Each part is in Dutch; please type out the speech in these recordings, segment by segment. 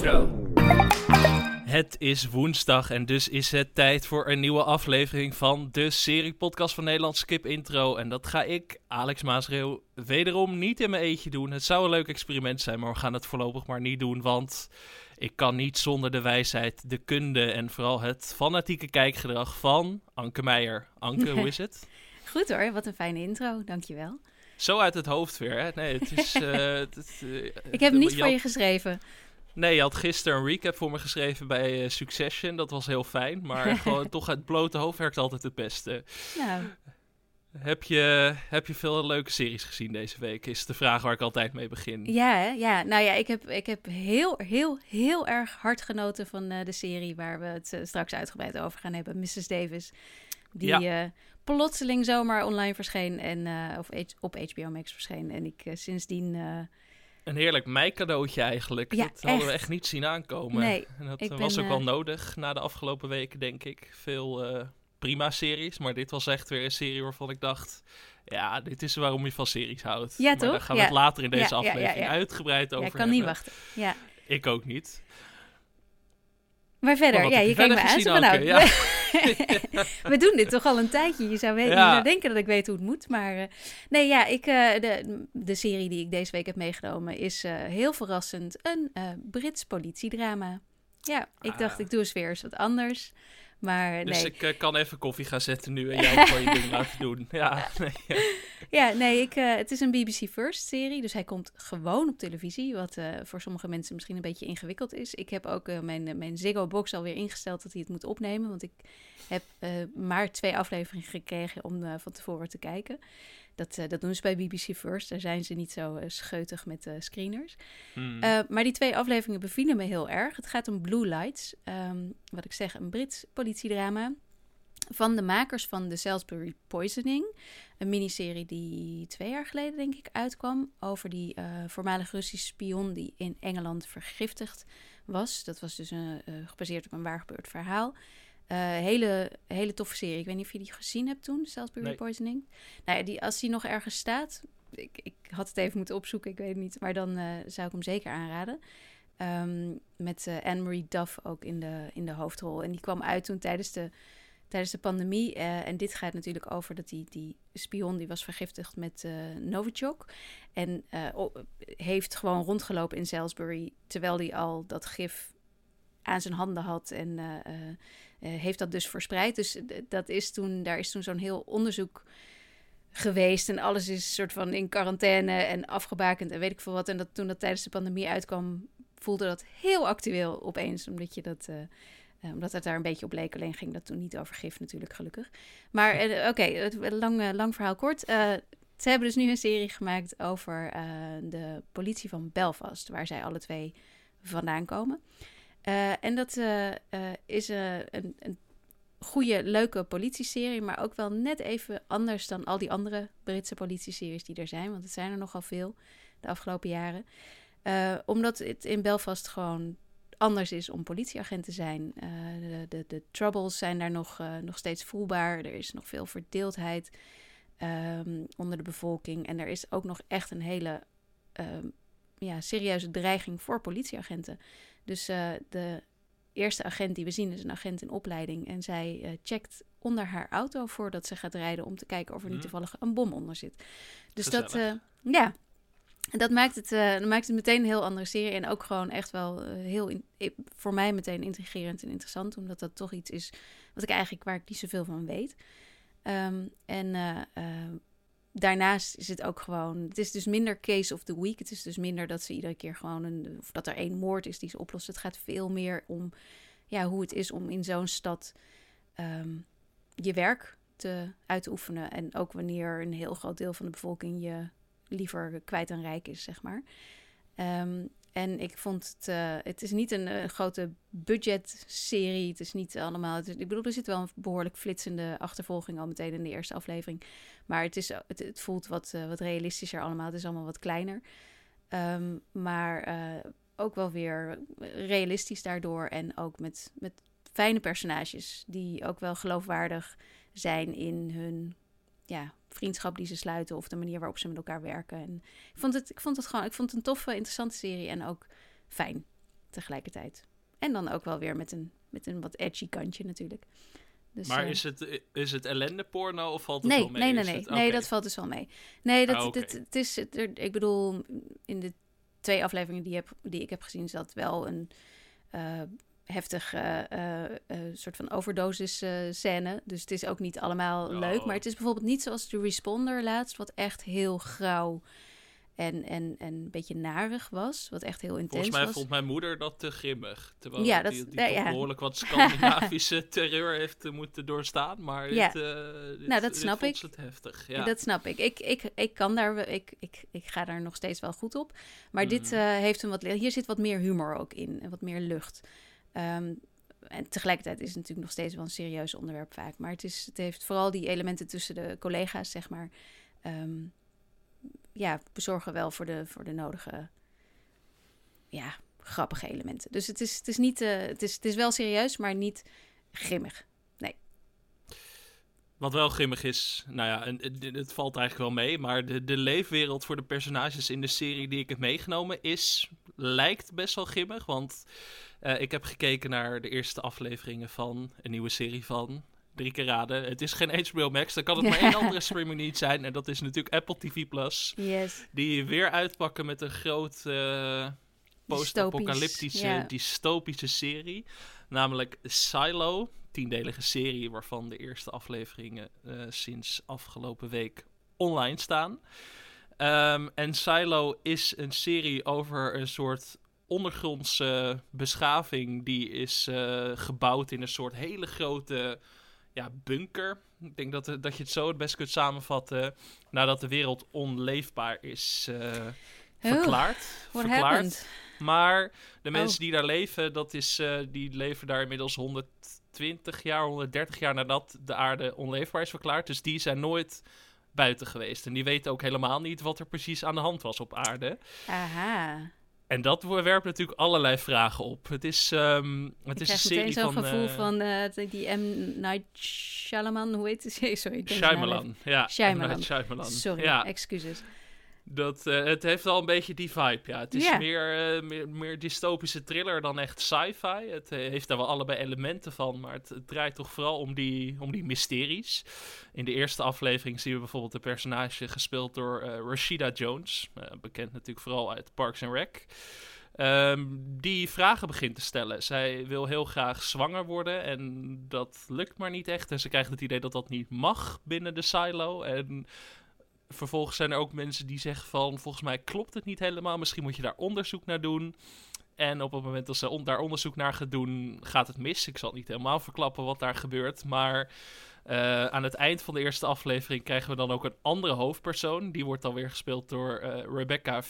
Intro. Het is woensdag en dus is het tijd voor een nieuwe aflevering van de serie podcast van Nederland Skip Intro. En dat ga ik, Alex Maasreel, wederom niet in mijn eentje doen. Het zou een leuk experiment zijn, maar we gaan het voorlopig maar niet doen, want ik kan niet zonder de wijsheid, de kunde en vooral het fanatieke kijkgedrag van Anke Meijer. Anke, hoe is het? Goed hoor, wat een fijne intro, dankjewel. Zo uit het hoofd weer, hè? Nee, het is... Uh, het, uh, ik heb niet voor je geschreven. Nee, je had gisteren een recap voor me geschreven bij uh, Succession. Dat was heel fijn. Maar gewoon toch het blote hoofd werkt altijd het beste. Nou. Heb je, heb je veel leuke series gezien deze week? Is de vraag waar ik altijd mee begin. Ja, hè? ja. nou ja, ik heb, ik heb heel, heel, heel erg hard genoten van uh, de serie waar we het uh, straks uitgebreid over gaan hebben. Mrs. Davis. Die ja. plotseling zomaar online verscheen en of op HBO Max verscheen. En ik sindsdien een heerlijk meicadeautje eigenlijk. Ja, dat hadden we echt niet zien aankomen. Nee, en dat was ook wel nodig na de afgelopen weken, denk ik. Veel uh, prima series, maar dit was echt weer een serie waarvan ik dacht... Ja, dit is waarom je van series houdt. Ja, maar toch? daar gaan we ja. het later in deze aflevering uitgebreid over Ja, ik kan hebben. niet wachten. Ja. Ik ook niet. Maar verder, Maar ja, je kijkt me aan. nou? we doen dit toch al een tijdje. Je zou, weten, Ja. je zou denken dat ik weet hoe het moet. Maar uh, nee, ja, ik, uh, de, de serie die ik deze week heb meegenomen is uh, heel verrassend een Brits politiedrama. Ja, ik Ah. dacht, ik doe eens weer eens wat anders. Maar Dus nee. ik uh, kan even koffie gaan zetten nu en jij gewoon je ding laten doen. Ja, nee. Ja, nee, ik, uh, het is een BBC First serie, dus hij komt gewoon op televisie, wat uh, voor sommige mensen misschien een beetje ingewikkeld is. Ik heb ook mijn, mijn Ziggo Box alweer ingesteld dat hij het moet opnemen, want ik heb maar twee afleveringen gekregen om van tevoren te kijken. Dat, dat doen ze bij BBC First, daar zijn ze niet zo scheutig met screeners. Hmm. maar die twee afleveringen bevielen me heel erg. Het gaat om Blue Lights, um, wat ik zeg, een Brits politiedrama van de makers van The Salisbury Poisoning. Een miniserie die twee jaar geleden, denk ik, uitkwam. Over die voormalig Russische spion die in Engeland vergiftigd was. Dat was dus een, gebaseerd op een waar gebeurd verhaal. Uh, hele, hele toffe serie. Ik weet niet of je die gezien hebt toen, Salisbury Nee. Poisoning. Nou ja, die, als die nog ergens staat, ik, ik had het even moeten opzoeken, ik weet het niet. Maar dan uh, zou ik hem zeker aanraden. Um, met uh, Anne-Marie Duff ook in de, in de hoofdrol. En die kwam uit toen tijdens de tijdens de pandemie. Uh, en dit gaat natuurlijk over dat die, die spion die was vergiftigd met uh, Novichok. En heeft gewoon rondgelopen in Salisbury terwijl hij al dat gif aan zijn handen had. En heeft dat dus verspreid. Dus dat is toen, daar is toen zo'n heel onderzoek geweest. En alles is soort van in quarantaine en afgebakend en weet ik veel wat. En dat toen dat tijdens de pandemie uitkwam, voelde dat heel actueel opeens. Omdat je dat... Uh, omdat het daar een beetje op leek. Alleen ging dat toen niet over gif natuurlijk, gelukkig. Maar oké, lang, lang verhaal kort. ze hebben dus nu een serie gemaakt over de politie van Belfast. Waar zij alle twee vandaan komen. En dat is een, een goede, leuke politieserie. Maar ook wel net even anders dan al die andere Britse politieseries die er zijn. Want het zijn er nogal veel de afgelopen jaren. omdat het in Belfast gewoon anders is om politieagent te zijn. De, de, de, troubles zijn daar nog, nog steeds voelbaar. Er is nog veel verdeeldheid um, onder de bevolking. En er is ook nog echt een hele um, ja, serieuze dreiging voor politieagenten. Dus uh, de eerste agent die we zien is een agent in opleiding. En zij checkt onder haar auto voordat ze gaat rijden... om te kijken of er niet toevallig een bom onder zit. Dus Gezellig. dat... ja, en dat maakt, het, uh, dat maakt het meteen een heel andere serie. En ook gewoon echt wel uh, heel, in, voor mij meteen intrigerend en interessant. Omdat dat toch iets is wat ik eigenlijk, waar ik niet zoveel van weet. Um, en uh, daarnaast is het ook gewoon, het is dus minder case of the week. Het is dus minder dat ze iedere keer gewoon, een, of dat er één moord is die ze oplossen. Het gaat veel meer om ja, hoe het is om in zo'n stad um, je werk te uitoefenen. En ook wanneer een heel groot deel van de bevolking je liever kwijt en rijk is, zeg maar. Um, en ik vond het, uh, het is niet een uh, grote budget-serie. Het is niet allemaal. Ik bedoel, er zit wel een behoorlijk flitsende achtervolging al meteen in de eerste aflevering. Maar het, is, het, het voelt wat, uh, wat realistischer allemaal. Het is allemaal wat kleiner. Um, maar ook wel weer realistisch daardoor. En ook met, met fijne personages die ook wel geloofwaardig zijn in hun ja, vriendschap die ze sluiten of de manier waarop ze met elkaar werken. En ik vond het, ik vond het gewoon, ik vond het een toffe, interessante serie en ook fijn. tegelijkertijd. En dan ook wel weer met een, met een wat edgy kantje natuurlijk. Dus, maar eh, is het, is het ellende porno of valt het nee, wel mee? nee, nee, Is nee. het- Nee, dat valt dus wel mee. Nee, dat, Ah, dit- het is, het- er- ik bedoel, in de twee afleveringen die, heb, die ik heb gezien, zat wel een eh, heftig eh, eh, eh, soort van overdosis scène. Dus het is ook niet allemaal leuk. Oh. Maar het is bijvoorbeeld niet zoals de Responder laatst, wat echt heel grauw en, en, en een beetje narig was. Wat echt heel intens Volgens mij was. vond mijn moeder dat te grimmig. Terwijl Ja, die, dat- die ja. behoorlijk wat Scandinavische terreur heeft moeten doorstaan. Maar Ja. dit, dit- Nou, dat snap vond ik. ze het heftig. Ja. Dat snap ik. Ik, ik, ik kan daar, ik, ik, ik ga daar nog steeds wel goed op. Maar dit Mhm. heeft een wat, hier zit wat meer humor ook in en wat meer lucht. Ehm, en tegelijkertijd is het natuurlijk nog steeds wel een serieus onderwerp vaak. Maar het, is, het heeft vooral die elementen tussen de collega's, zeg maar. ehm, ja, bezorgen wel voor de, voor de nodige, ja, grappige elementen. Dus het is, het is niet, eh, het is, het is wel serieus, maar niet grimmig. Wat wel grimmig is, nou ja, en, het, het valt eigenlijk wel mee. Maar de, de leefwereld voor de personages in de serie die ik heb meegenomen is, lijkt best wel grimmig. Want eh, ik heb gekeken naar de eerste afleveringen van een nieuwe serie van Drie keer raden. Het is geen HBO Max, dan kan het maar één andere streaming niet zijn. En dat is natuurlijk Apple TV Plus. Yes. Die weer uitpakken met een groot eh post-apocalyptische, dystopische serie. Namelijk Silo. Tiendelige serie waarvan de eerste afleveringen eh, sinds afgelopen week online staan. Ehm, en Silo is een serie over een soort ondergrondse beschaving. Die is eh, gebouwd in een soort hele grote ja, bunker. Ik denk dat, dat je het zo het best kunt samenvatten. Nadat de wereld onleefbaar is eh, verklaard. Verklaard. happened? Maar de Oh. mensen die daar leven, dat is, eh, die leven daar inmiddels 120 jaar, 130 jaar nadat de aarde onleefbaar is verklaard. Dus die zijn nooit buiten geweest. En die weten ook helemaal niet wat er precies aan de hand was op aarde. Aha. En dat werpt natuurlijk allerlei vragen op. Het is, ehm, het Ik is een krijg serie meteen zo'n van... gevoel eh, van eh, die M. Night Shyamalan, hoe heet het? Sorry, ik Shyamalan. Ja, Shyamalan. Shyamalan. Sorry, Ja, excuses. Dat, eh, het heeft al een beetje die vibe, ja. Het is meer, eh, meer, meer dystopische thriller dan echt sci-fi. Het eh, heeft daar wel allebei elementen van, maar het, het draait toch vooral om die, om die mysteries. In de eerste aflevering zien we bijvoorbeeld een personage gespeeld door Rashida Jones. bekend natuurlijk vooral uit Parks and Rec. Ehm, die vragen begint te stellen. Zij wil heel graag zwanger worden en dat lukt maar niet echt. En ze krijgt het idee dat dat niet mag binnen de silo. En vervolgens zijn er ook mensen die zeggen van... volgens mij klopt het niet helemaal, misschien moet je daar onderzoek naar doen. En op het moment dat ze daar onderzoek naar gaat doen, gaat het mis. Ik zal niet helemaal verklappen wat daar gebeurt, maar... eh, aan het eind van de eerste aflevering krijgen we dan ook een andere hoofdpersoon. Die wordt dan weer gespeeld door eh, Rebecca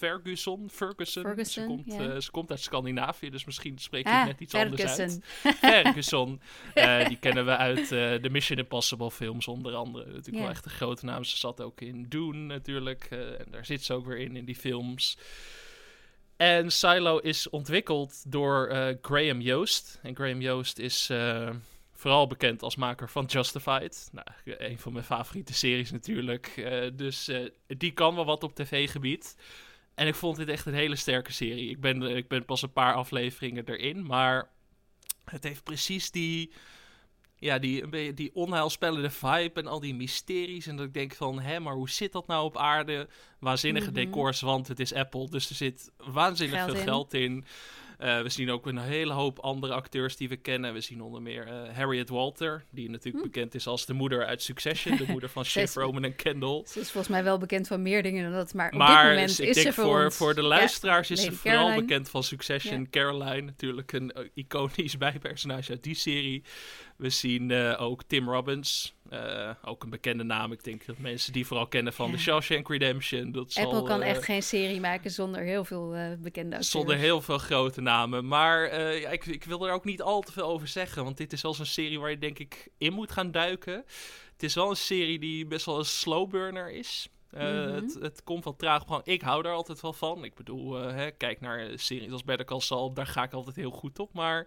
Ferguson. Ferguson. Ferguson, ze, komt, eh, ze komt uit Scandinavië, dus misschien spreek je Ah, het net iets anders uit. Ferguson. Eh, die kennen we uit eh, de Mission Impossible films onder andere. Natuurlijk Ja. wel echt een grote naam. Ze zat ook in Dune natuurlijk. en daar zit ze ook weer in, in die films. En Silo is ontwikkeld door Graham Joost. En Graham Joost is vooral bekend als maker van Justified. Nou, een van mijn favoriete series natuurlijk. Dus die kan wel wat op tv-gebied. En ik vond dit echt een hele sterke serie. Ik ben, eh, ik ben pas een paar afleveringen erin, maar het heeft precies die, ja, die, die onheilspellende vibe en al die mysteries. En dat ik denk van, hè, maar hoe zit dat nou op aarde? Waanzinnige Mhm. decors, want het is Apple. Dus er zit waanzinnig Geld veel in. geld in. Eh, we zien ook een hele hoop andere acteurs die we kennen. We zien onder meer eh, Harriet Walter, die natuurlijk Hm. bekend is als de moeder uit Succession. De moeder van Shiv, Steeds- Roman en Kendall. Ze is volgens mij wel bekend van meer dingen dan dat, maar op dit Maar moment ik is denk ze voor, voor, ons. voor de Ja, luisteraars is ze vooral Caroline. bekend van Succession. Ja. Caroline, natuurlijk een eh, iconisch bijpersonage uit die serie. We zien ook Tim Robbins, eh, ook een bekende naam. Ik denk dat mensen die vooral kennen van Ja. The Shawshank Redemption. Dat Apple zal, kan eh, echt geen serie maken zonder heel veel eh, bekende acteurs. Zonder heel veel grote namen. Maar eh, ja, ik, ik wil er ook niet al te veel over zeggen. Want dit is wel zo'n serie waar je denk ik in moet gaan duiken. Het is wel een serie die best wel een slow burner is. Eh, Mhm. het, het komt wel traag op. Ik hou daar altijd wel van. Ik bedoel, eh, hè, kijk naar series als Better Call Saul. Daar ga ik altijd heel goed op. Maar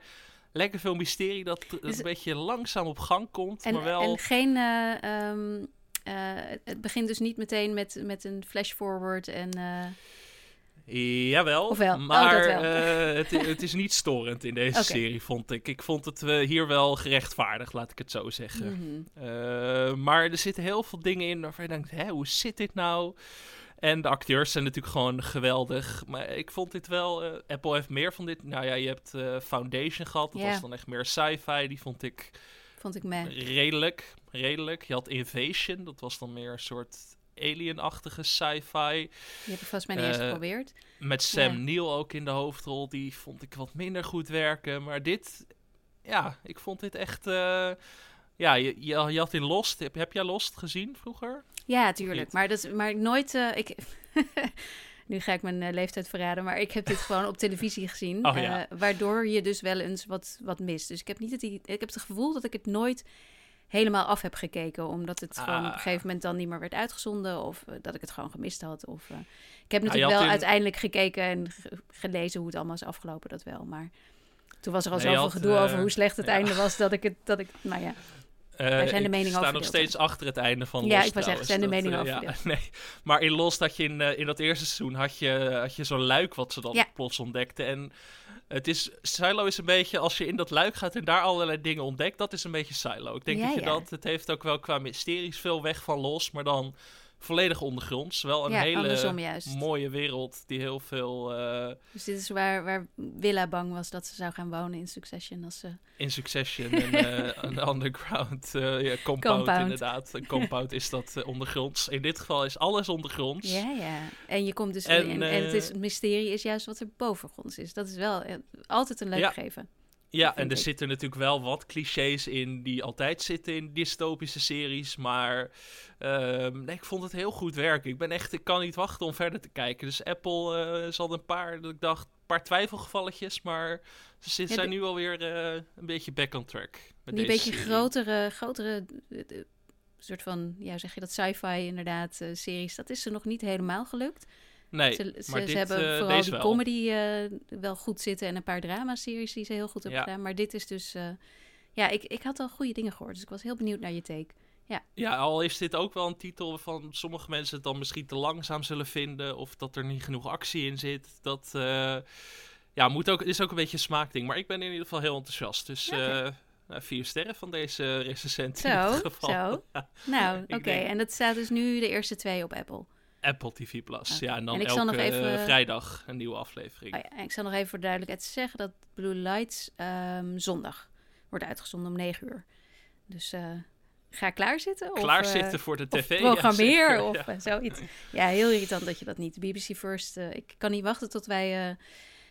lekker veel mysterie dat, een beetje langzaam op gang komt. En, maar wel... en geen. eh, ehm, eh, het- begint dus niet meteen met, met een flash forward en. eh, Jawel, Of wel? Oh, maar wel. eh, het, het is niet storend in deze serie, vond ik. Ik vond het hier wel gerechtvaardigd, laat ik het zo zeggen. Mhm. Maar er zitten heel veel dingen in waarvan je denkt, hoe zit dit nou? En de acteurs zijn natuurlijk gewoon geweldig. Maar ik vond dit wel... eh, Apple heeft meer van dit. Nou ja, je hebt eh, Foundation gehad. Dat was dan echt meer sci-fi. Die vond ik Vond ik me. redelijk. Redelijk. Je had Invasion. Dat was dan meer een soort alien-achtige sci-fi. Die heb ik volgens mij niet eens Eh, geprobeerd. Met Sam Ja. Neill ook in de hoofdrol. Die vond ik wat minder goed werken. Maar dit... Ja, ik vond dit echt... ja, je, je, je had in Lost... Heb, heb jij Lost gezien vroeger? Ja, tuurlijk. Maar, dat, maar nooit... eh, ik, nu ga ik mijn eh, leeftijd verraden, maar ik heb dit gewoon op televisie gezien. Oh, ja. eh, waardoor je dus wel eens wat, wat mist. Dus ik heb, niet het, ik heb het gevoel dat ik het nooit helemaal af heb gekeken. Omdat het gewoon op een Ah. gegeven moment dan niet meer werd uitgezonden. Of dat ik het gewoon gemist had. Of, ik heb natuurlijk wel in- uiteindelijk gekeken en ge- gelezen hoe het allemaal is afgelopen. Dat wel, maar... Toen was er al Nee, zoveel had, gedoe over hoe slecht het ja. einde was dat ik het, dat ik, nou ja. Eh, Daar zijn de ik sta over nog steeds achter het einde van Ja, Lost ik wou zeggen, trouwens. zijn de meningen eh, over ja, nee. Maar in Lost had je in, eh, in dat eerste seizoen had je, had je zo'n luik wat ze dan Ja. plots ontdekten. En het is, Silo is een beetje, als je in dat luik gaat en daar allerlei dingen ontdekt, dat is een beetje Silo. Ik denk Ja, dat je ja. dat, het heeft ook wel qua mysteries veel weg van Lost, maar dan volledig ondergronds. Wel een ja, hele mooie wereld die heel veel eh, Dus dit is waar, waar Willa bang was dat ze zou gaan wonen in Succession. Als ze... in Succession en eh, een underground ja, compound, Compound. inderdaad. Een compound is dat ondergronds. In dit geval is alles ondergronds. Ja, ja. En je komt dus En, in. En het, is, het mysterie is juist wat er bovengronds is. Dat is wel altijd een leuk Ja. gegeven. Ja, en er ik. zitten natuurlijk wel wat clichés in die altijd zitten in dystopische series. Maar ehm, nee, ik vond het heel goed werken. Ik ben echt, ik kan niet wachten om verder te kijken. Dus Apple eh zal een paar, dat ik dacht, een paar twijfelgevalletjes. Maar ze Ja, zijn de- nu alweer eh een beetje back on track. Met Die deze beetje serie. grotere, grotere eh, soort van, ja, zeg je dat, sci-fi inderdaad, series. Dat is ze nog niet helemaal gelukt. Nee, ze, ze, maar ze dit, hebben eh, vooral deze die wel. comedy eh, wel goed zitten en een paar drama-series die ze heel goed hebben Ja. gedaan. Maar dit is dus, eh, ja, ik, ik had al goede dingen gehoord. Dus ik was heel benieuwd naar je take. Ja, al is dit ook wel een titel waarvan sommige mensen het dan misschien te langzaam zullen vinden. Of dat er niet genoeg actie in zit. Dat ja, moet ook, is ook een beetje een smaakding. Maar ik ben in ieder geval heel enthousiast. Dus Ja, nou, vier sterren van deze recensent Zo, in dit geval. zo. Nou, oké. En dat staat dus nu de eerste twee op Apple. Apple TV Plus. Ja, en dan En elke even- eh, vrijdag een nieuwe aflevering. Oh ja, en ik zal nog even voor de duidelijkheid zeggen dat Blue Lights ehm, zondag wordt uitgezonden om 9 uur. Dus eh, ga klaarzitten. Of, Klaar eh, zitten voor de of tv. ja, programmeer of ja. zoiets. Ja, heel irritant dat je dat niet. BBC First. ik kan niet wachten tot wij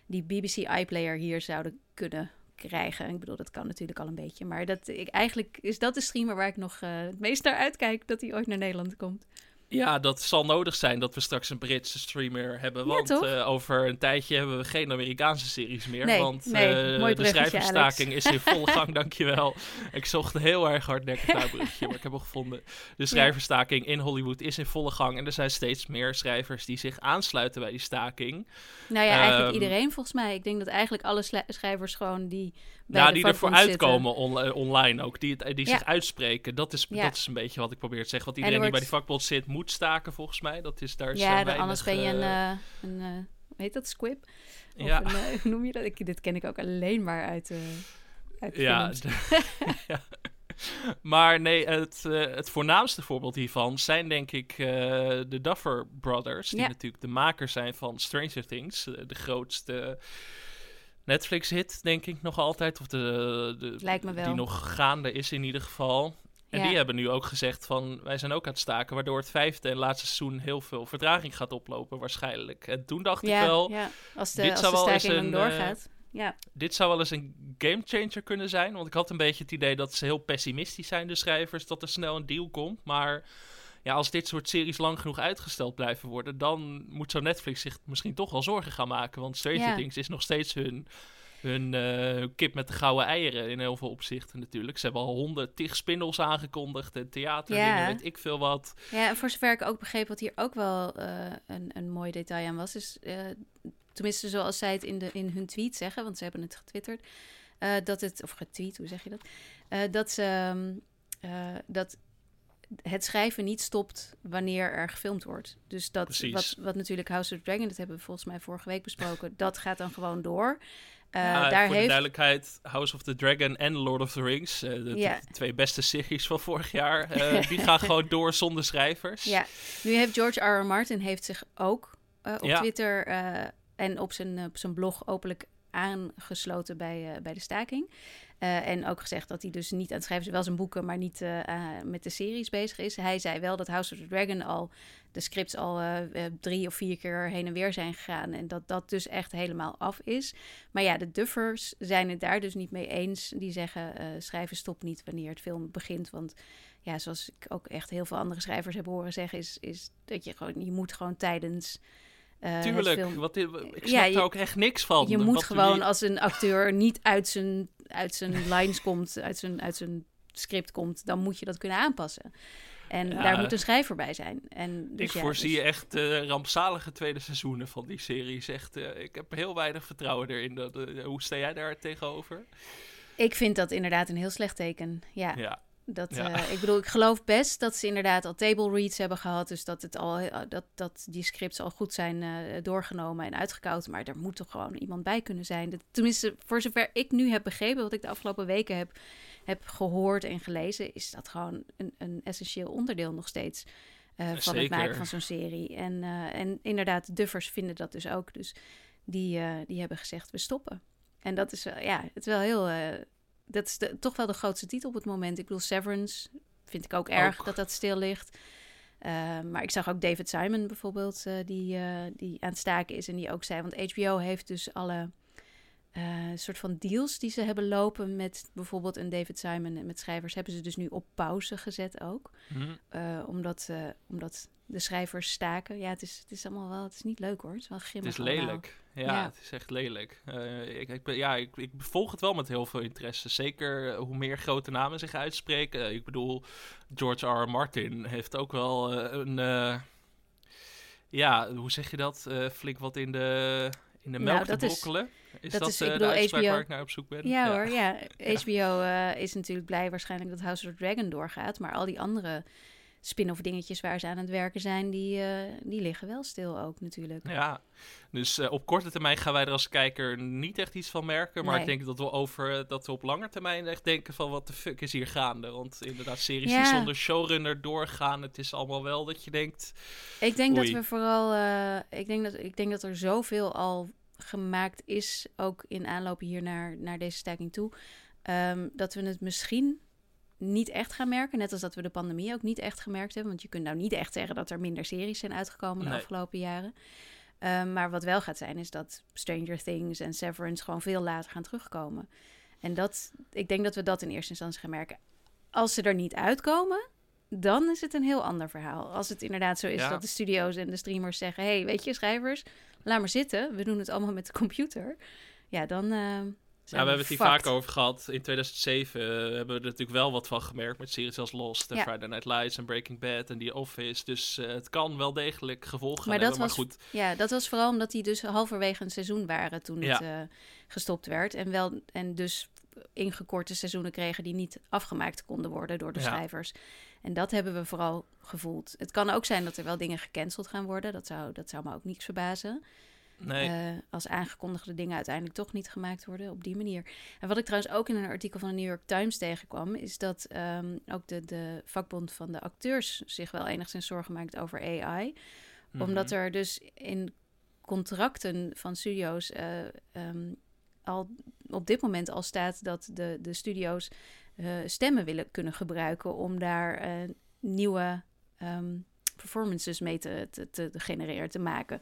die BBC iPlayer hier zouden kunnen krijgen. Ik bedoel, dat kan natuurlijk al een beetje. Maar dat, ik, eigenlijk is dat de streamer waar ik nog het meest naar uitkijk dat hij ooit naar Nederland komt. Ja, dat zal nodig zijn dat we straks een Britse streamer hebben. Want eh, over een tijdje hebben we geen Amerikaanse series meer. Nee, want nee, eh, de schrijverstaking is in volle gang, dankjewel. Ik zocht heel erg hardnekkig naar een bruggetje, maar ik heb hem gevonden. De schrijverstaking in Hollywood is in volle gang. En er zijn steeds meer schrijvers die zich aansluiten bij die staking. Nou ja, eigenlijk Ehm, iedereen volgens mij. Ik denk dat eigenlijk alle schrijvers gewoon die Ja, die ervoor uitkomen on- eh, online ook. Die, het- die Ja. zich uitspreken. Dat is, Ja. dat is een beetje wat ik probeer te zeggen. Want En iedereen er die bij die vakbond zit, moet staken volgens mij. Dat is daar Ja, dan anders ben je een, eh, eh, een eh, heet dat, squib? Of ja. een, eh, hoe noem je dat? Ik, dit ken ik ook alleen maar uit, eh uit Ja, ja. Maar nee, het, eh, het voornaamste voorbeeld hiervan zijn denk ik eh, de Duffer Brothers. Die Ja. natuurlijk de makers zijn van Stranger Things. eh, de grootste Netflix-hit, denk ik nog altijd. Of de, de, Lijkt me wel. Die nog gaande is in ieder geval. En Ja. die hebben nu ook gezegd van, wij zijn ook aan het staken. Waardoor het vijfde en laatste seizoen heel veel vertraging gaat oplopen waarschijnlijk. En toen dacht ja, ik wel, ja, als de, dit als zou de wel eens een, eh, doorgaat. ja, dit zou wel eens een gamechanger kunnen zijn. Want ik had een beetje het idee dat ze heel pessimistisch zijn, de schrijvers, dat er snel een deal komt. Maar ja, als dit soort series lang genoeg uitgesteld blijven worden, dan moet zo Netflix zich misschien toch wel zorgen gaan maken. Want Stranger Ja. Things is nog steeds hun, hun eh, kip met de gouden eieren in heel veel opzichten natuurlijk. Ze hebben al honderd tig spin-offs aangekondigd en theater, Ja. weet ik veel wat. ja, en voor zover ik ook begreep wat hier ook wel eh, een, een mooi detail aan was, is eh, tenminste zoals zij het in, de, in hun tweet zeggen, want ze hebben het getwitterd, dat het, of getweet, hoe zeg je dat? Dat ze, ehm, eh, dat het schrijven niet stopt wanneer er gefilmd wordt. Dus dat wat, wat natuurlijk House of Dragon, dat hebben we volgens mij vorige week besproken, dat gaat dan gewoon door. Uh, ja, daar voor heeft... de duidelijkheid, House of the Dragon en Lord of the Rings, uh, de twee beste series van vorig jaar, uh, die gaan gewoon door zonder schrijvers. Ja, nu heeft George R. R. Martin heeft zich ook op Twitter en op zijn, op zijn blog openlijk aangesloten bij, bij de staking. Uh, en ook gezegd dat hij dus niet aan het schrijven is, wel zijn boeken, maar niet uh, met de series bezig is. Hij zei wel dat House of the Dragon al, de scripts al drie of vier keer heen en weer zijn gegaan. En dat dat dus echt helemaal af is. Maar ja, de Duffers zijn het daar dus niet mee eens. Die zeggen schrijven stopt niet wanneer het film begint. Want ja, zoals ik ook echt heel veel andere schrijvers heb horen zeggen, is, is dat je gewoon, je moet gewoon tijdens uh, Tuurlijk, wat, ik snap ja, er ook echt niks van. Je moet gewoon als een acteur niet uit zijn, uit zijn lines komt, uit zijn, uit zijn script komt, dan moet je dat kunnen aanpassen. En daar moet een schrijver bij zijn. En dus ik voorzie dus... echt uh, rampzalige tweede seizoenen van die series. Echt, uh, ik heb heel weinig vertrouwen erin. Dat, hoe sta jij daar tegenover? Ik vind dat inderdaad een heel slecht teken. Ja. ja. Dat, uh, ik bedoel, ik geloof best dat ze inderdaad al table reads hebben gehad. Dus dat, het al, eh, dat, dat die scripts al goed zijn uh, doorgenomen en uitgekoud. Maar er moet toch gewoon iemand bij kunnen zijn. tenminste, voor zover ik nu heb begrepen, wat ik de afgelopen weken heb, heb gehoord en gelezen, is dat gewoon een, een essentieel onderdeel nog steeds uh, van het maken van zo'n serie. En, en inderdaad, Duffers vinden dat dus ook. Dus die, die hebben gezegd, we stoppen. En dat is, ja, het is wel heel dat is toch wel de grootste titel op het moment. Ik bedoel, Severance vind ik ook erg dat dat stil ligt. Uh, maar ik zag ook David Simon bijvoorbeeld, uh, die, uh, die aan het staken is. En die ook zei, want HBO heeft dus alle soort van deals die ze hebben lopen met bijvoorbeeld een David Simon en met schrijvers, hebben ze dus nu op pauze gezet ook. Mm. omdat, omdat de schrijvers staken. Ja, het is, het is allemaal wel, het is niet leuk hoor. Het is wel grimmig. Het is lelijk. Ja, het is echt lelijk. Uh, ik, ik, ja, ik, ik volg het wel met heel veel interesse. Zeker eh, hoe meer grote namen zich uitspreken. Ik bedoel, George R. R. Martin heeft ook wel een... ja, hoe zeg je dat? flink wat in de, in de melk nou, te brokkelen. Is, dat, dat is, ik bedoel, de HBO... waar ik naar op zoek ben? Ja, hoor, ja. HBO is natuurlijk blij waarschijnlijk dat House of the Dragon doorgaat. Maar al die andere spin-off dingetjes waar ze aan het werken zijn, die, uh, die liggen wel stil ook natuurlijk. Ja, dus uh, op korte termijn gaan wij er als kijker niet echt iets van merken. Maar ik denk dat we over dat we op lange termijn echt denken van wat de fuck is hier gaande. Want inderdaad, series ja. die zonder showrunner doorgaan, het is allemaal wel dat je denkt. Ik denk dat we vooral, uh, ik, denk dat, ik denk dat er zoveel al gemaakt is, ook in aanloop hier naar, naar deze staking toe. Um, dat we het misschien niet echt gaan merken. Net als dat we de pandemie ook niet echt gemerkt hebben. Want je kunt nou niet echt zeggen dat er minder series zijn uitgekomen de afgelopen jaren. Um, maar wat wel gaat zijn, is dat Stranger Things en Severance gewoon veel later gaan terugkomen. En dat, ik denk dat we dat in eerste instantie gaan merken. Als ze er niet uitkomen, dan is het een heel ander verhaal. Als het inderdaad zo is dat de studio's en de streamers zeggen: hey, weet je, schrijvers, laat maar zitten. We doen het allemaal met de computer. Ja, dan, uh, ja, we hebben het hier vaak over gehad. In 2007 uh, hebben we er natuurlijk wel wat van gemerkt met series als Lost en Friday Night Lights en Breaking Bad en The Office. Dus uh, het kan wel degelijk gevolgen maar hebben, was, maar goed. Ja, dat was vooral omdat die dus halverwege een seizoen waren toen het uh, gestopt werd. En, wel, en dus ingekorte seizoenen kregen die niet afgemaakt konden worden door de ja. schrijvers. En dat hebben we vooral gevoeld. Het kan ook zijn dat er wel dingen gecanceld gaan worden. Dat zou, dat zou me ook niets verbazen. Nee. Uh, als aangekondigde dingen uiteindelijk toch niet gemaakt worden op die manier. En wat ik trouwens ook in een artikel van de New York Times tegenkwam, is dat um, ook de, de vakbond van de acteurs zich wel enigszins zorgen maakt over AI. Omdat er dus in contracten van studio's uh, um, al op dit moment al staat dat de, de studio's uh, stemmen willen kunnen gebruiken om daar nieuwe um, performances mee te, te, te genereren, te maken.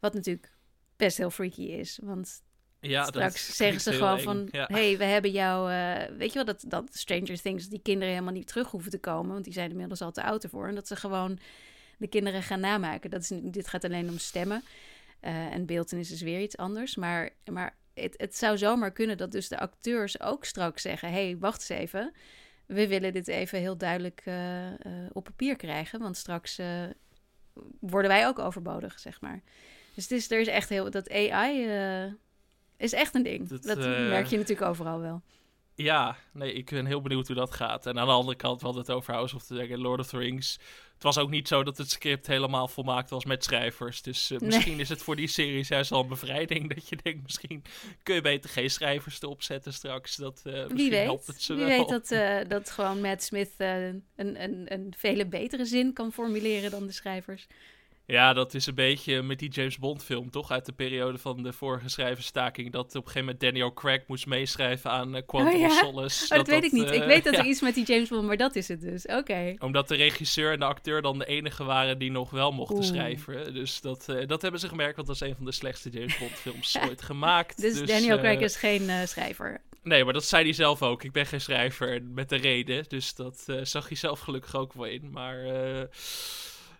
Wat natuurlijk best heel freaky is. Want ja, straks zeggen ze gewoon van... hey, we hebben jou... Uh, weet je wel, dat, dat Stranger Things... die kinderen helemaal niet terug hoeven te komen... want die zijn inmiddels al te oud ervoor. En dat ze gewoon de kinderen gaan namaken. Dat is, dit gaat alleen om stemmen. En beeldenis is weer iets anders. Maar, maar het, het zou zomaar kunnen dat dus de acteurs ook straks zeggen... hey, wacht eens even... We willen dit even heel duidelijk uh, op papier krijgen. Want straks worden wij ook overbodig, zeg maar. Dus het is, er is echt heel... Dat AI is echt een ding. Dat, dat merk je natuurlijk overal wel. Ja, nee, ik ben heel benieuwd hoe dat gaat. En aan de andere kant, hadden het over House of the Dragon, Lord of the Rings. Het was ook niet zo dat het script helemaal volmaakt was met schrijvers. Dus uh, misschien is het voor die series juist al een bevrijding. Dat je denkt, misschien kun je beter geen schrijvers erop zetten straks. Dat, uh, Wie weet, helpt het ze Wie wel. weet dat, uh, dat gewoon Matt Smith een, een, een vele betere zin kan formuleren dan de schrijvers. Ja, dat is een beetje met die James Bond film, toch? Uit de periode van de vorige schrijverstaking. Dat op een gegeven moment Daniel Craig moest meeschrijven aan uh, Quantum oh, ja? Solace. Oh, dat, dat weet ik niet. Uh, ik weet dat ja. er iets met die James Bond, maar dat is het dus. Oké. Okay. Omdat de regisseur en de acteur dan de enige waren die nog wel mochten Oeh. schrijven. Dus dat, uh, dat hebben ze gemerkt, want dat is een van de slechtste James Bond films ooit gemaakt. Dus, dus Daniel Craig is geen schrijver. Nee, maar dat zei hij zelf ook. Ik ben geen schrijver met de reden. Dus dat zag hij zelf gelukkig ook wel in. Maar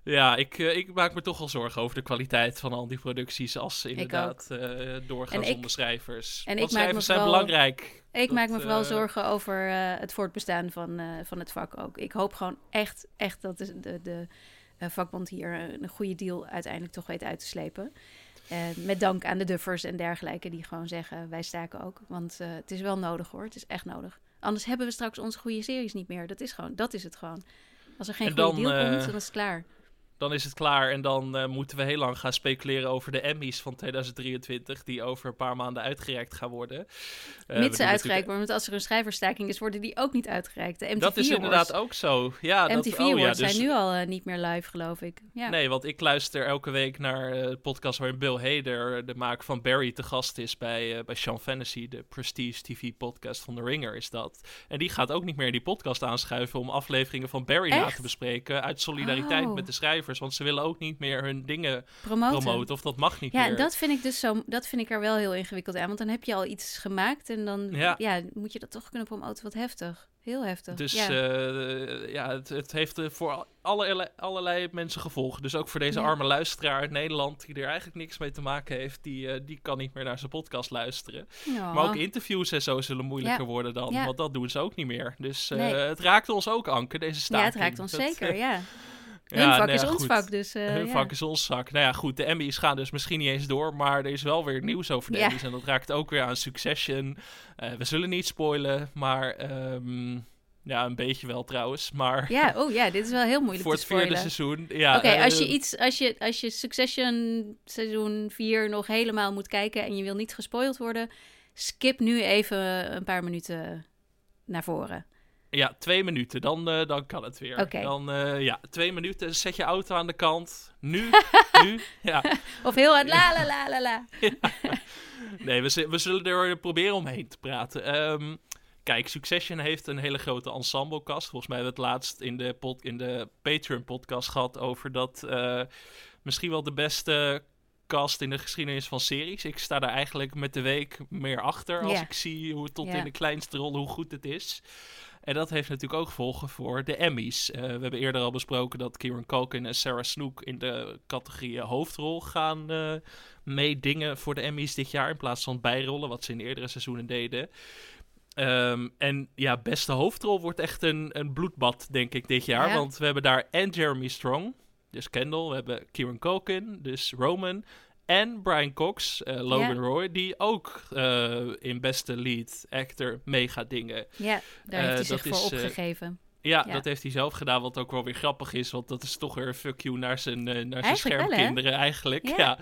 ja, ik, uh, ik maak me toch wel zorgen over de kwaliteit van al die producties. Als ze inderdaad uh, doorgaan zonder schrijvers. En Want ik maak schrijvers zijn vooral, belangrijk. Ik dat, maak me vooral uh, zorgen over het voortbestaan van, van het vak ook. Ik hoop gewoon echt, echt dat de, de, de vakbond hier een goede deal uiteindelijk toch weet uit te slepen. Met dank aan de Duffers en dergelijke die gewoon zeggen, wij staken ook. Want het is wel nodig hoor, het is echt nodig. Anders hebben we straks onze goede series niet meer. Dat is, gewoon, dat is het gewoon. Als er geen En goede dan, deal komt, eh, dan is het klaar. Dan is het klaar en dan uh, moeten we heel lang gaan speculeren over de Emmys van 2023, die over een paar maanden uitgereikt gaan worden. Uh, Mits ze uitgereikt worden, want als er een schrijverstaking is, worden die ook niet uitgereikt. De MTV dat is inderdaad ook zo. Ja, MTV dat, oh, ja, dus, zijn nu al uh, niet meer live, geloof ik. Ja. Nee, want ik luister elke week naar uh, podcast waarin Bill Hader, de maker van Barry, te gast is bij, bij Sean Fantasy, de Prestige TV-podcast van The Ringer is dat. En die gaat ook niet meer die podcast aanschuiven om afleveringen van Barry Echt? na te bespreken uit solidariteit Oh. met de schrijvers, want ze willen ook niet meer hun dingen Promoten. promoten, of dat mag niet Ja, meer. dat vind ik dus zo. Dat vind ik er wel heel ingewikkeld aan. Want dan heb je al iets gemaakt en dan Ja. ja. moet je dat toch kunnen promoten. Wat heftig. Heel heftig. Dus ja. eh, ja, het, het heeft eh, voor allerlei, allerlei mensen gevolgen. Dus ook voor deze Ja. arme luisteraar uit Nederland, die er eigenlijk niks mee te maken heeft, die, eh, die kan niet meer naar zijn podcast luisteren. Ja. Maar ook interviews en zo zullen moeilijker Ja. worden dan, Ja. want dat doen ze ook niet meer. Dus Nee. het raakt ons ook, Anke, deze staking. ja, het raakt ons Dat, zeker. eh, Ja, Hun vak is ons goed. vak. Dus, eh, Hun ja. vak is ons zak. Nou ja, goed, de Emmys gaan dus misschien niet eens door, maar er is wel weer nieuws over de Ja. Emmys. En dat raakt ook weer aan Succession. Eh, we zullen niet spoilen, maar ehm, ja, een beetje wel trouwens. Maar Ja, oh ja, dit is wel heel moeilijk voor het vierde seizoen. Ja, Oké, als je eh, iets, als je, als je Succession seizoen 4 nog helemaal moet kijken en je wil niet gespoild worden, skip nu even een paar minuten naar voren. Ja, twee minuten, dan, eh, dan kan het weer. Dan, eh, ja, twee minuten, zet je auto aan de kant. Nu, nu, ja. Of heel hard la la la la la. Nee, we, we zullen er proberen omheen te praten. Ehm, kijk, Succession heeft een hele grote ensemblecast. Volgens mij hebben we het laatst in de, pod, in de Patreon-podcast gehad over dat eh, misschien wel de beste cast in de geschiedenis van series. Ik sta daar eigenlijk met de week meer achter als ik zie hoe tot in de kleinste rol hoe goed het is. En dat heeft natuurlijk ook gevolgen voor de Emmys. Eh, we hebben eerder al besproken dat Kieran Culkin en Sarah Snook in de categorie hoofdrol gaan eh, meedingen voor de Emmys dit jaar. In plaats van bijrollen, wat ze in eerdere seizoenen deden. Ehm, en ja, beste hoofdrol wordt echt een, een bloedbad, denk ik, dit jaar. Ja. Want we hebben daar en Jeremy Strong, dus Kendall. We hebben Kieran Culkin, dus Roman. En Brian Cox, eh, Logan. Roy, die ook eh, in beste lead actor mee gaat dingen. Ja, daar Eh, heeft hij zich voor is, eh, opgegeven. Ja, Ja. dat heeft hij zelf gedaan, wat ook wel weer grappig is. Want dat is toch weer een fuck you naar zijn, eh, naar zijn Eigenlijk wel, schermkinderen eigenlijk. Ja. Ja.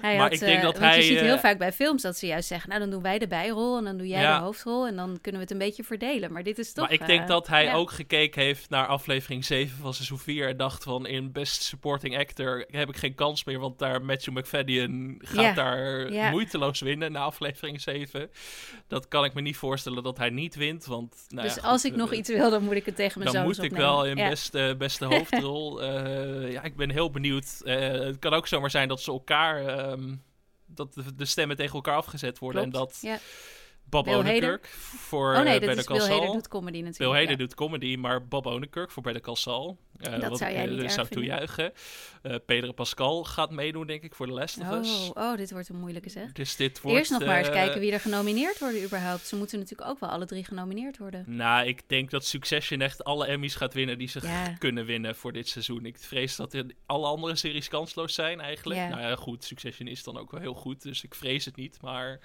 Hij maar had, ik denk eh, dat hij, je ziet heel eh, vaak bij films dat ze juist zeggen, nou dan doen wij de bijrol en dan doe jij Ja. de hoofdrol en dan kunnen we het een beetje verdelen. Maar dit is toch... Maar ik denk dat hij ook gekeken heeft naar aflevering 7 van seizoen 4 en dacht van in Best Supporting Actor heb ik geen kans meer, want daar Matthew McFadden gaat daar moeiteloos winnen na aflevering 7. Dat kan ik me niet voorstellen dat hij niet wint, want nou ja, dus goed, als ik nog iets wil, dan moet ik het tegen mijn dan moet ik wel in Ja. beste, beste hoofdrol. Eh, ja, ik ben heel benieuwd. Eh, het kan ook zomaar zijn dat ze elkaar. ehm, dat de, de stemmen tegen elkaar afgezet worden. Klopt, En dat ja. Bob Bill Odenkirk voor Oh nee, eh, dat is Bill Hader doet comedy natuurlijk. Bill Hader ja. doet comedy, maar Bob Odenkirk voor Better Call Saul. eh, Dat wat zou jij eh, niet dus erg zou toejuichen. Pedro Pascal gaat meedoen, denk ik, voor The Last of Us. Oh, oh, dit wordt een moeilijke zeg. Dus dit wordt... Eerst nog maar eens kijken wie er genomineerd worden überhaupt. Ze moeten natuurlijk ook wel alle drie genomineerd worden. Nou, ik denk dat Succession echt alle Emmys gaat winnen die ze Ja. kunnen winnen voor dit seizoen. Ik vrees dat alle andere series kansloos zijn eigenlijk. Ja. Nou ja, goed, Succession is dan ook wel heel goed, dus ik vrees het niet. Maar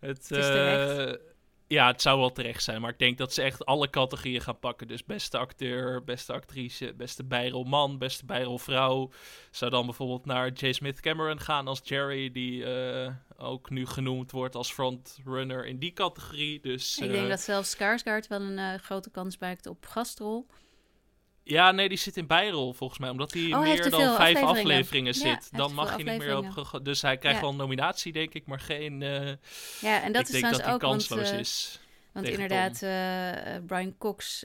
het, Het is terecht. eh, ja, het zou wel terecht zijn. Maar ik denk dat ze echt alle categorieën gaan pakken. Dus beste acteur, beste actrice, beste bijrolman, beste bijrolvrouw. Zou dan bijvoorbeeld naar J. Smith Cameron gaan als Jerry, die uh, ook nu genoemd wordt als frontrunner in die categorie. Dus, ik denk uh, dat zelfs Skarsgård wel een uh, grote kans maakt op gastrol. Ja, nee, die zit in bijrol volgens mij. Omdat hij oh, meer dan vijf afleveringen, afleveringen zit. Ja, dan mag je niet meer op. Dus hij krijgt ja. wel een nominatie, denk ik, maar geen. Uh, ja, en dat ik is denk dat hij ook, kansloos want, is. Want inderdaad, uh, Brian Cox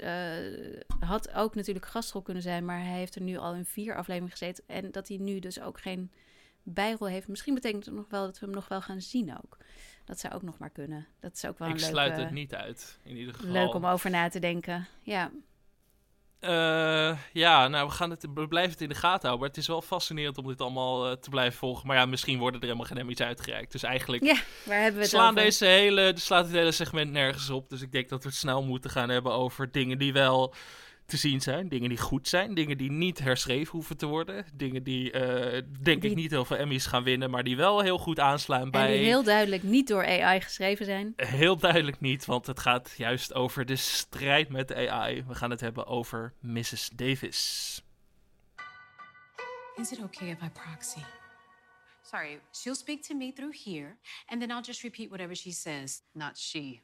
had ook natuurlijk gastrol kunnen zijn, maar hij heeft er nu al in vier afleveringen gezeten. En dat hij nu dus ook geen bijrol heeft. Misschien betekent het nog wel dat we hem nog wel gaan zien ook. Dat zou ook nog maar kunnen. Dat is ook wel ik een leuke... sluit het niet uit, in ieder geval. Leuk om over na te denken, ja. Uh, ja, nou, we, gaan het, we blijven het in de gaten houden. Maar het is wel fascinerend om dit allemaal uh, te blijven volgen. Maar ja, misschien worden er helemaal geen Emmys uitgereikt. Dus eigenlijk ja, waar hebben we het slaan over? deze hele, slaat het hele segment nergens op. Dus ik denk dat we het snel moeten gaan hebben over dingen die wel te zien zijn. Dingen die goed zijn. Dingen die niet herschreven hoeven te worden. Dingen die, uh, denk die... ik, niet heel veel Emmys gaan winnen. Maar die wel heel goed aanslaan bij... En die heel duidelijk niet door AI geschreven zijn. Heel duidelijk niet. Want het gaat juist over de strijd met de AI. We gaan het hebben over Mrs. Davis. Is it okay if I proxy? Sorry, she'll speak to me through here. And then I'll just repeat whatever she says. Not she.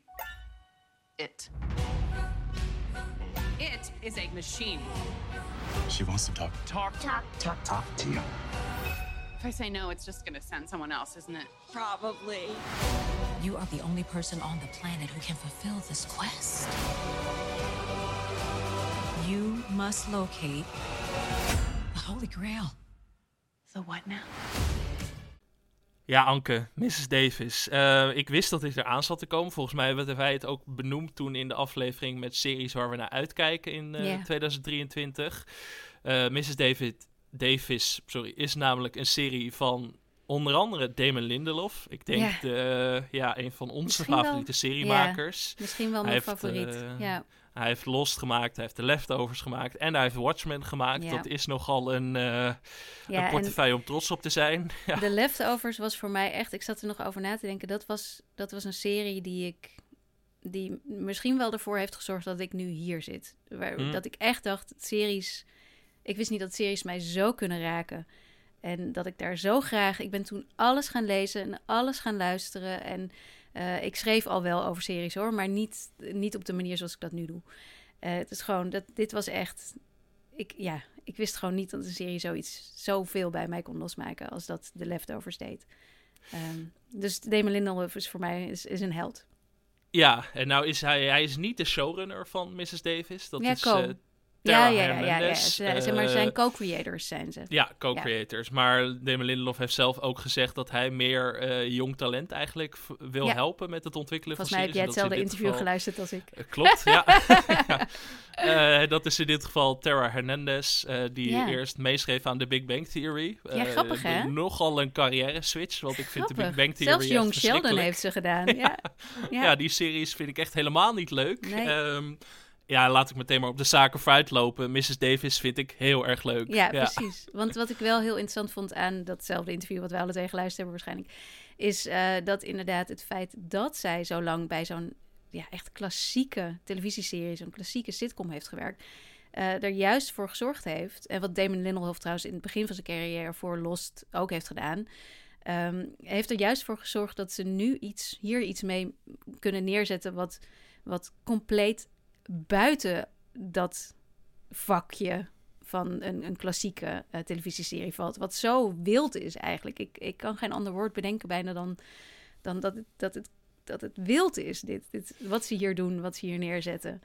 It. It is a machine. She wants to talk. Talk. Talk. Talk. Talk to you. If I say no, it's just gonna send someone else, isn't it? Probably. You are the only person on the planet who can fulfill this quest. You must locate the Holy Grail. The what now? Ja, Anke, Mrs. Davis. Uh, ik wist dat dit eraan zat te komen. Volgens mij hebben wij het ook benoemd toen in de aflevering met series waar we naar uitkijken in uh, yeah. 2023. Uh, Mrs. David, Davis sorry, is namelijk een serie van onder andere Damon Lindelof. Ik denk yeah. de, ja, een van onze Misschien favoriete wel, seriemakers. Yeah. Misschien wel mijn hij favoriet. Heeft, ja. Hij heeft Lost gemaakt, hij heeft de Leftovers gemaakt en hij heeft Watchmen gemaakt. Ja. Dat is nogal een, uh, ja, een portefeuille om trots op te zijn. Ja. De Leftovers was voor mij echt, ik zat er nog over na te denken, dat was, dat was een serie die ik, die misschien wel ervoor heeft gezorgd dat ik nu hier zit. Waar, hmm. Dat ik echt dacht, series, ik wist niet dat series mij zo kunnen raken. En dat ik daar zo graag, ik ben toen alles gaan lezen en alles gaan luisteren en... Uh, ik schreef al wel over series hoor, maar niet, niet op de manier zoals ik dat nu doe. Uh, het is gewoon, dat, dit was echt. Ik, ja, ik wist gewoon niet dat een serie zoiets zoveel bij mij kon losmaken als dat de Leftovers deed. Um, dus Damon Lindelof is voor mij is, is een held. Ja, en nou is hij, hij is niet de showrunner van Mrs. Davis. Dat ja, is uh, ja, ja, ja, ja, ja. Ze, zeg maar zijn co-creators zijn ze. Ja, co-creators. Ja. Maar Damon Lindelof heeft zelf ook gezegd dat hij meer uh, jong talent eigenlijk wil ja. helpen met het ontwikkelen Volgens van series. Volgens mij heb jij hetzelfde interview geval... geluisterd als ik. Uh, klopt, ja. uh, dat is in dit geval Tara Hernandez, die eerst meeschreef aan The Big Bang Theory. ja, grappig hè? Nogal een carrière switch, want ik vind grappig. The Big Bang Theory Zelfs Young Sheldon heeft ze gedaan. ja. Ja. die series vind ik echt helemaal niet leuk. Nee. Um, ja, laat ik meteen maar op de zaken vooruit lopen. Mrs. Davis vind ik heel erg leuk. Ja, ja, precies. Want wat ik wel heel interessant vond aan datzelfde interview... wat we alle twee geluisterd hebben waarschijnlijk... is uh, dat inderdaad het feit dat zij zo lang bij zo'n ja, echt klassieke televisieserie... zo'n klassieke sitcom heeft gewerkt... Uh, er juist voor gezorgd heeft... en wat Damon Lindelof trouwens in het begin van zijn carrière... voor Lost ook heeft gedaan... Um, heeft er juist voor gezorgd dat ze nu iets, hier iets mee kunnen neerzetten... wat, wat compleet buiten dat vakje van een, een klassieke uh, televisieserie valt. Wat zo wild is eigenlijk. Ik, ik kan geen ander woord bedenken bijna dan, dan dat, het, dat, het, dat het wild is. Dit, dit, wat ze hier doen, wat ze hier neerzetten.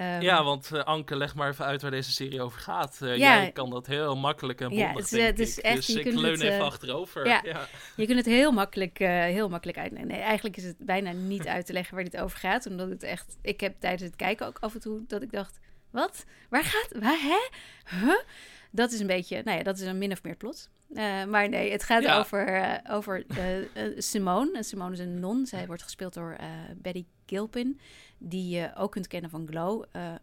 Um, ja, want uh, Anke, leg maar even uit waar deze serie over gaat. Uh, ja, jij kan dat heel makkelijk en bondig, ja, het, het is echt, dus ik leun het, even achterover. Ja, ja, je kunt het heel makkelijk, heel makkelijk uit... Nee, eigenlijk is het bijna niet uit te leggen waar dit over gaat. Omdat het echt... Ik heb tijdens het kijken ook af en toe dat ik dacht... Wat? Waar gaat... Waar, hè? Huh? Dat is een beetje... Nou ja, dat is een min of meer plot. maar nee, het gaat ja. over, over Simone. En Simone is een non. Zij wordt gespeeld door Betty Gilpin die je ook kunt kennen van Glow. Uh,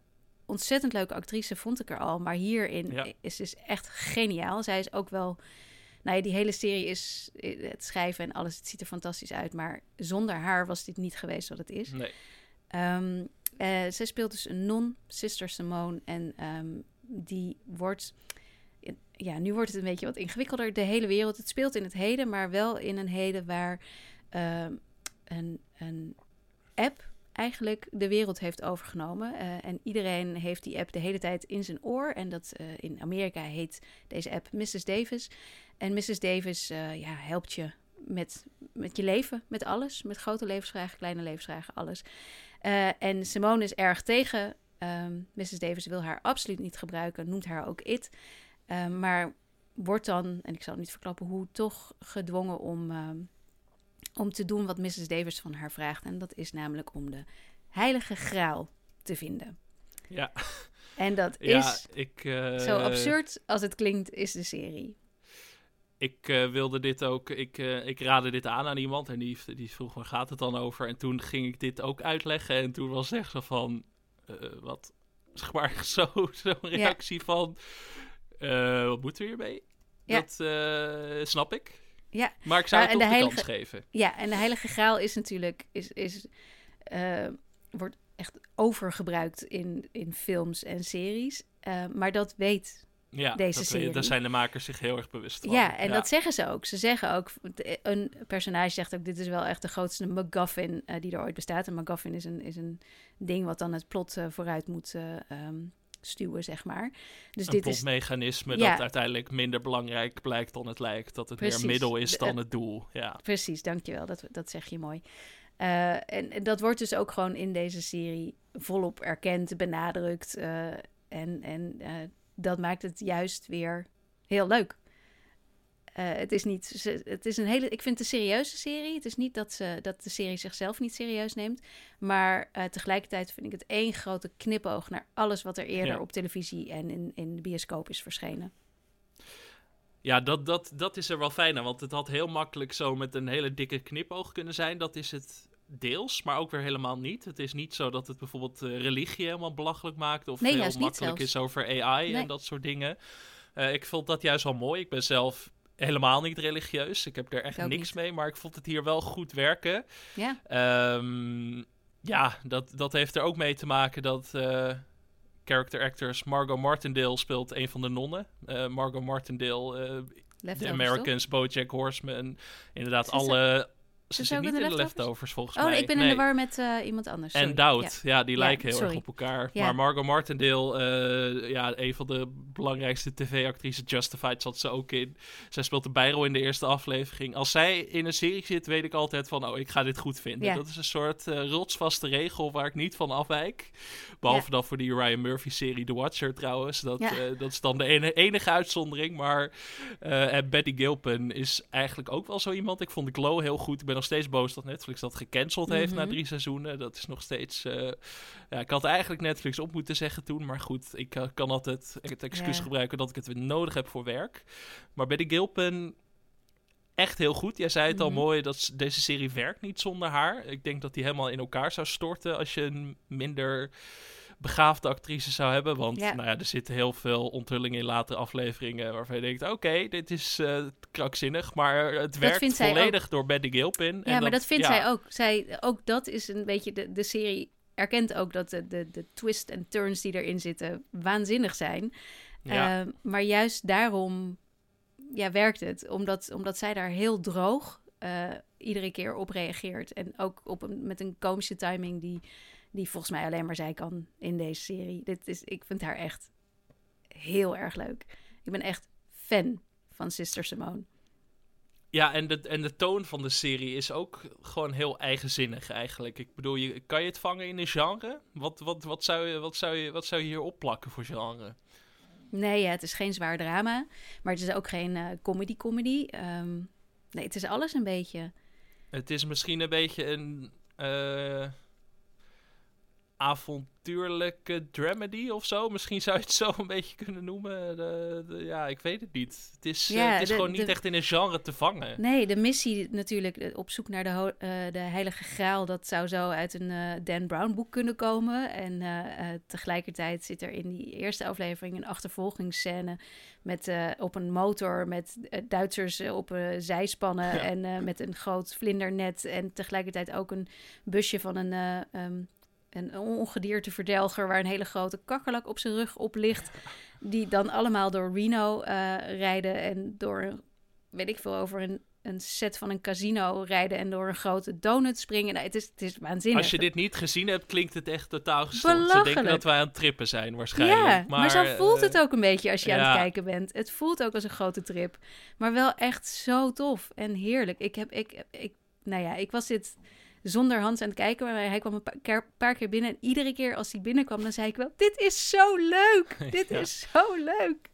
ontzettend leuke actrice vond ik er al, maar hierin ja. is ze echt geniaal. Zij is ook wel, nou ja, die hele serie is het schrijven en alles, het ziet er fantastisch uit, maar zonder haar was dit niet geweest wat het is. Nee. Ehm, uh, zij speelt dus een non, Sister Simone. En ehm, die wordt. Ja, nu wordt het een beetje wat ingewikkelder. De hele wereld. Het speelt in het heden, maar wel in een heden waar ehm, een, een app eigenlijk de wereld heeft overgenomen. Uh, en iedereen heeft die app de hele tijd in zijn oor. En dat uh, in Amerika heet deze app Mrs. Davis. En Mrs. Davis ja, helpt je met, met je leven, met alles. Met grote levensvragen, kleine levensvragen, alles. En Simone is erg tegen. Um, ehm, Mrs. Davis wil haar absoluut niet gebruiken, noemt haar ook it. Um, maar wordt dan, en ik zal niet verklappen hoe, toch gedwongen om, um, om te doen wat Mrs. Davis van haar vraagt. En dat is namelijk om de heilige graal te vinden. Ja. En dat ja, is ik, uh, zo absurd als het klinkt, is de serie ik uh, wilde dit ook, ik, uh, ik raadde dit aan aan iemand en die, die vroeg waar gaat het dan over? En toen ging ik dit ook uitleggen en toen was echt zo van, wat, zeg maar, zo'n zo reactie ja. van, wat moeten we hiermee? Ja. Dat snap ik. Ja. Maar ik zou het toch de, heilige, kans geven. Ja, en de heilige graal is natuurlijk, is, is, wordt echt overgebruikt in, in films en series. maar dat weet ja, deze serie. Daar zijn de makers zich heel erg bewust van. Ja, en dat zeggen ze ook. Ze zeggen ook, een personage zegt ook, dit is wel echt de grootste MacGuffin uh, die er ooit bestaat. Een MacGuffin is een, is een ding wat dan het plot uh, vooruit moet uh, um, stuwen, zeg maar. Dus een dit is, dat uiteindelijk minder belangrijk blijkt dan het lijkt. Dat het precies, meer middel is dan het doel. Ja. Precies, dankjewel. Dat, dat zeg je mooi. en, en, dat wordt dus ook gewoon in deze serie volop erkend, benadrukt. en en dat maakt het juist weer heel leuk. Uh, het is niet, het is een hele, ik vind het een serieuze serie. Het is niet dat, ze, dat de serie zichzelf niet serieus neemt. Maar uh, tegelijkertijd vind ik het één grote knipoog naar alles wat er eerder ja. op televisie en in, in de bioscoop is verschenen. Ja, dat, dat, dat is er wel fijn aan. Want het had heel makkelijk zo met een hele dikke knipoog kunnen zijn. Dat is het deels, maar ook weer helemaal niet. Het is niet zo dat het bijvoorbeeld uh, religie helemaal belachelijk maakt of nee, heel makkelijk is over AI nee. en dat soort dingen. Uh, ik vond dat juist wel mooi. Ik ben zelf helemaal niet religieus. Ik heb er echt niks niet. mee, maar ik vond het hier wel goed werken. Ja, um, ja dat, dat heeft er ook mee te maken dat uh, character actors Margot Martindale speelt een van de nonnen. Margot Martindale, The Americans, BoJack Horseman, inderdaad alle ze zit niet in de leftovers, volgens oh, mij. Oh, ik ben in de war met uh, iemand anders. Sorry. En Doubt, ja, ja die ja, lijken heel sorry. erg op elkaar. Ja. Maar Margot Martindale, uh, ja, een van de belangrijkste tv-actrices, Justified zat ze ook in. Zij speelt de bijrol in de eerste aflevering. Als zij in een serie zit, weet ik altijd van, oh, ik ga dit goed vinden. Dat is een soort uh, rotsvaste regel waar ik niet van afwijk. Behalve dan voor die Ryan Murphy-serie The Watcher trouwens. Dat, dat is dan de ene, enige uitzondering. Maar en Betty Gilpin is eigenlijk ook wel zo iemand. Ik vond Glow heel goed. Ik ben nog steeds boos dat Netflix dat gecanceld heeft mm -hmm. na drie seizoenen. Dat is nog steeds. Uh, ja, ik had eigenlijk Netflix op moeten zeggen toen. Maar goed, ik uh, kan altijd het excuus yeah. gebruiken dat ik het weer nodig heb voor werk. Maar bij de Gilpin. Echt heel goed. Jij zei het mm -hmm. al mooi dat deze serie werkt niet zonder haar. Ik denk dat die helemaal in elkaar zou storten als je een minder begaafde actrice zou hebben. Want ja. Nou ja, er zitten heel veel onthullingen in latere afleveringen waarvan je denkt, oké, okay, dit is uh, krankzinnig, maar het dat werkt volledig door Betty Gilpin. Ja, en maar dat, dat vindt ja. zij ook. Zij, ook dat is een beetje de, de serie erkent ook dat de, de, de twist en turns die erin zitten waanzinnig zijn. Ja. Uh, maar juist daarom ja, werkt het. Omdat, omdat zij daar heel droog uh, iedere keer op reageert. En ook op een, met een komische timing die die volgens mij alleen maar zij kan in deze serie. Dit is, ik vind haar echt heel erg leuk. Ik ben echt fan van Sister Simone. Ja, en de, en de toon van de serie is ook gewoon heel eigenzinnig eigenlijk. Ik bedoel, je, kan je het vangen in een genre? Wat, wat, wat, zou, je, wat, zou, je, wat zou je hier opplakken voor genre? Nee, ja, het is geen zwaar drama. Maar het is ook geen comedy-comedy. Uh, um, nee, het is alles een beetje. Het is misschien een beetje een... Uh avontuurlijke dramedy of zo. Misschien zou je het zo een beetje kunnen noemen. De, de, ja, ik weet het niet. Het is, ja, uh, het is de, gewoon niet echt in een genre te vangen. Nee, de missie natuurlijk op zoek naar de, uh, de heilige graal... dat zou zo uit een uh, Dan Brown boek kunnen komen. En tegelijkertijd zit er in die eerste aflevering een achtervolgingsscène... Met, op een motor met Duitsers op zijspannen ja. en met een groot vlindernet... en tegelijkertijd ook een busje van een... Um, een ongedierteverdelger waar een hele grote kakkerlak op zijn rug op ligt. Die dan allemaal door Reno eh, rijden en door, weet ik veel, over een, een set van een casino rijden en door een grote donut springen. Nou, het, is, het is waanzinnig. Als je dit niet gezien hebt, klinkt het echt totaal gestoord. Ze denken dat wij aan het trippen zijn waarschijnlijk. Ja, maar, maar zo voelt het eh, ook een beetje als je ja. aan het kijken bent. Het voelt ook als een grote trip. Maar wel echt zo tof en heerlijk. Ik heb, ik, ik, nou ja, ik was dit zonder Hans aan het kijken. Maar hij kwam een paar keer, paar keer binnen. En iedere keer als hij binnenkwam, dan zei ik wel... Dit is zo leuk! Dit Ja. is zo leuk!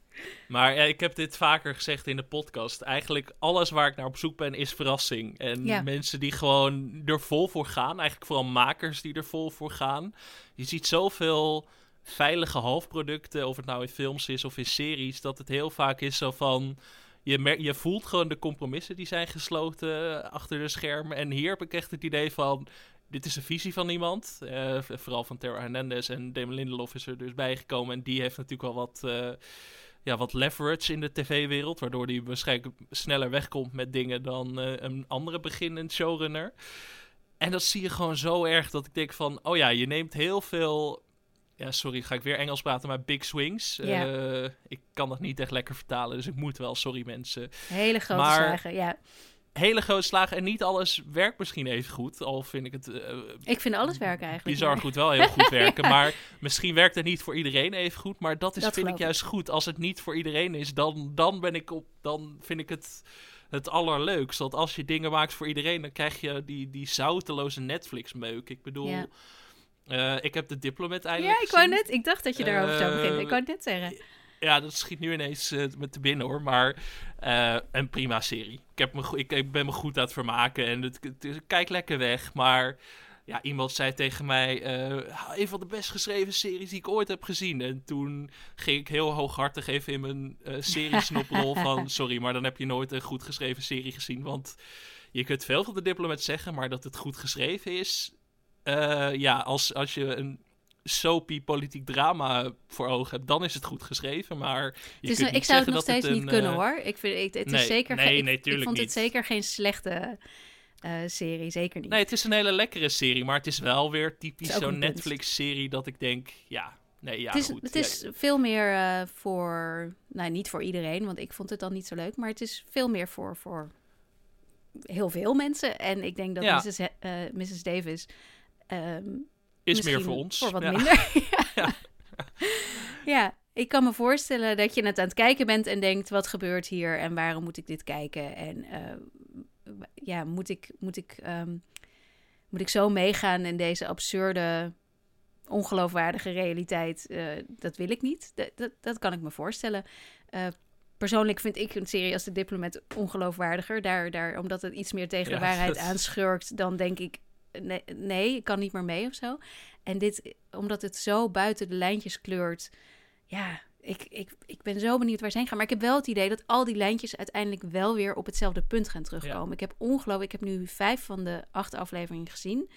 Maar ja, ik heb dit vaker gezegd in de podcast. Eigenlijk alles waar ik naar op zoek ben is verrassing. En Ja. mensen die gewoon er vol voor gaan. Eigenlijk vooral makers die er vol voor gaan. Je ziet zoveel veilige halfproducten. Of het nou in films is of in series. Dat het heel vaak is zo van... Je, je voelt gewoon de compromissen die zijn gesloten achter de schermen. En hier heb ik echt het idee van... Dit is een visie van iemand. eh, vooral van Tara Hernandez en Damon Lindelof is er dus bijgekomen. En die heeft natuurlijk wel wat... eh, ja, wat leverage in de tv-wereld. Waardoor hij waarschijnlijk sneller wegkomt met dingen dan eh, een andere beginnend showrunner. En dat zie je gewoon zo erg dat ik denk van... Oh ja, je neemt heel veel... Ja, sorry, ga ik weer Engels praten, maar big swings. Eh, ik kan dat niet echt lekker vertalen, dus ik moet wel, sorry mensen. Hele grote Maar- slagen, ja. Hele grote slagen en niet alles werkt misschien even goed. Al vind ik het eh, Ik vind alles werken eigenlijk. bizar goed wel heel goed werken. Maar misschien werkt het niet voor iedereen even goed. Maar dat, is, Dat vind ik juist goed. Als het niet voor iedereen is, dan, dan ben ik op. Dan vind ik het het allerleukst. Want als je dingen maakt voor iedereen, dan krijg je die, die zouteloze Netflix-meuk. Ik bedoel, Ja. Eh, ik heb de Diplomat eindelijk Ja, ik wou net... Ik dacht dat je daarover zou Eh, beginnen. Ik wou het net zeggen. Ja, dat schiet nu ineens eh, met te binnen hoor. Maar eh, een prima serie. Ik, heb me, ik, ik ben me goed aan het vermaken en het, het, het- kijk lekker weg. Maar ja, iemand zei tegen mij: eh, een van de best geschreven series die ik ooit heb gezien. En toen ging ik heel hooghartig even in mijn eh seriesnoprol van: sorry, maar dan heb je nooit een goed geschreven serie gezien. Want je kunt veel van de Diplomat zeggen, maar dat het goed geschreven is. Eh, ja, als, als je een soapy politiek drama voor ogen hebt, dan is het goed geschreven. Maar je Het is, kunt ik niet zou het nog steeds niet een, kunnen eh, hoor. Ik vind, ik, het nee, is zeker nee, geen, ik- nee, ik, vond het zeker geen slechte eh, serie. Zeker niet. Nee, het is een hele lekkere serie, maar het is wel weer typisch Het zo'n. Netflix-serie dat ik denk, ja, nee, ja, het is, goed. het ja, is veel meer voor, nou niet voor iedereen, want ik vond het dan niet zo leuk, maar het is veel meer voor, voor heel veel mensen. En ik denk dat Ja. Mrs. Mrs. Davis ehm, is meer voor ons. Voor wat ja. minder. ja. ja, ik kan me voorstellen dat je het aan het kijken bent en denkt: wat gebeurt hier en waarom moet ik dit kijken? En eh, ja, moet ik, moet, ik, ehm, moet ik zo meegaan in deze absurde, ongeloofwaardige realiteit? Eh, dat wil ik niet. Dat, dat, dat kan ik me voorstellen. Eh, persoonlijk vind ik een serie als De Diplomat ongeloofwaardiger. Daar, daar, omdat het iets meer tegen de Ja, waarheid dat- aanschurkt, dan denk ik: nee, nee, ik kan niet meer mee of zo. En dit, omdat het zo buiten de lijntjes kleurt. Ja, ik, ik, ik ben zo benieuwd waar ze heen gaan. Maar ik heb wel het idee dat al die lijntjes uiteindelijk wel weer op hetzelfde punt gaan terugkomen. Ik heb ongelooflijk, ik heb nu vijf van de acht afleveringen gezien.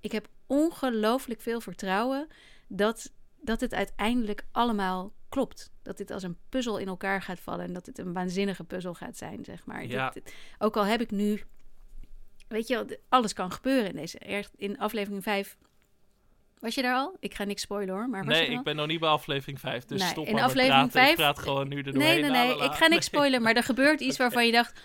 Ik heb ongelooflijk veel vertrouwen dat, dat het uiteindelijk allemaal klopt. Dat dit als een puzzel in elkaar gaat vallen en dat het een waanzinnige puzzel gaat zijn, zeg maar. Ja. Dit- dit- ook al heb ik nu, weet je, wel, alles kan gebeuren in deze. Erg- In aflevering 5 was je daar al? Ik ga niks spoilen hoor, maar was je Nee, al? ik ben nog niet bij aflevering 5, dus Nee, stop in maar met aflevering praten. Ik vijf- praat gewoon nu er Nee, doorheen. nee, nee. Ik ga niks spoilen, maar er gebeurt iets waarvan je dacht...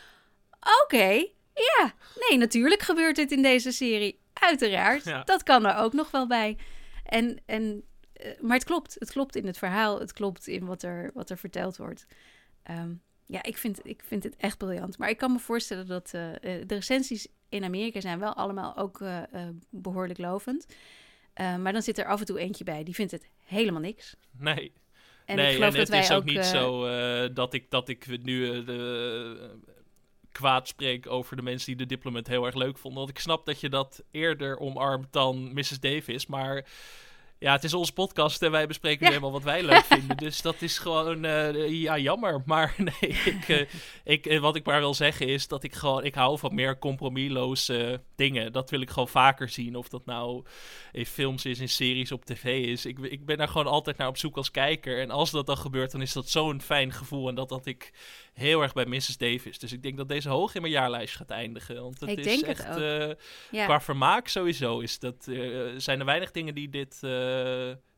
Oké, ja. Nee, natuurlijk gebeurt dit in deze serie. Uiteraard. Ja. Dat kan er ook nog wel bij. En, en, eh, maar het klopt. Het klopt in het verhaal. Het klopt in wat er, wat er verteld wordt. Ehm, ja, ik vind, ik vind het echt briljant. Maar ik kan me voorstellen dat eh, eh, de recensies in Amerika zijn wel allemaal ook eh, eh, behoorlijk lovend. Eh, maar dan zit er af en toe eentje bij. Die vindt het helemaal niks. Nee, En nee, ik geloof en dat het wij is ook, ook niet zo dat, ik, dat ik nu de, kwaad spreek over de mensen die de Diplomat heel erg leuk vonden. Want ik snap dat je dat eerder omarmt dan Mrs. Davis. Maar Ja, het is onze podcast en wij bespreken helemaal wat wij leuk vinden. Dus dat is gewoon, uh, ja, jammer. Maar nee, ik, uh, ik, wat ik maar wil zeggen is dat ik gewoon, ik hou van meer compromisloze dingen. Dat wil ik gewoon vaker zien. Of dat nou in films is, in series, op tv is. Ik, ik ben daar gewoon altijd naar op zoek als kijker. En als dat dan gebeurt, dan is dat zo'n fijn gevoel. En dat dat ik heel erg bij Mrs. Davis. Dus ik denk dat deze hoog in mijn jaarlijst gaat eindigen. Want het ik is denk echt, het uh, Ja. qua vermaak sowieso, is dat, zijn er weinig dingen die dit,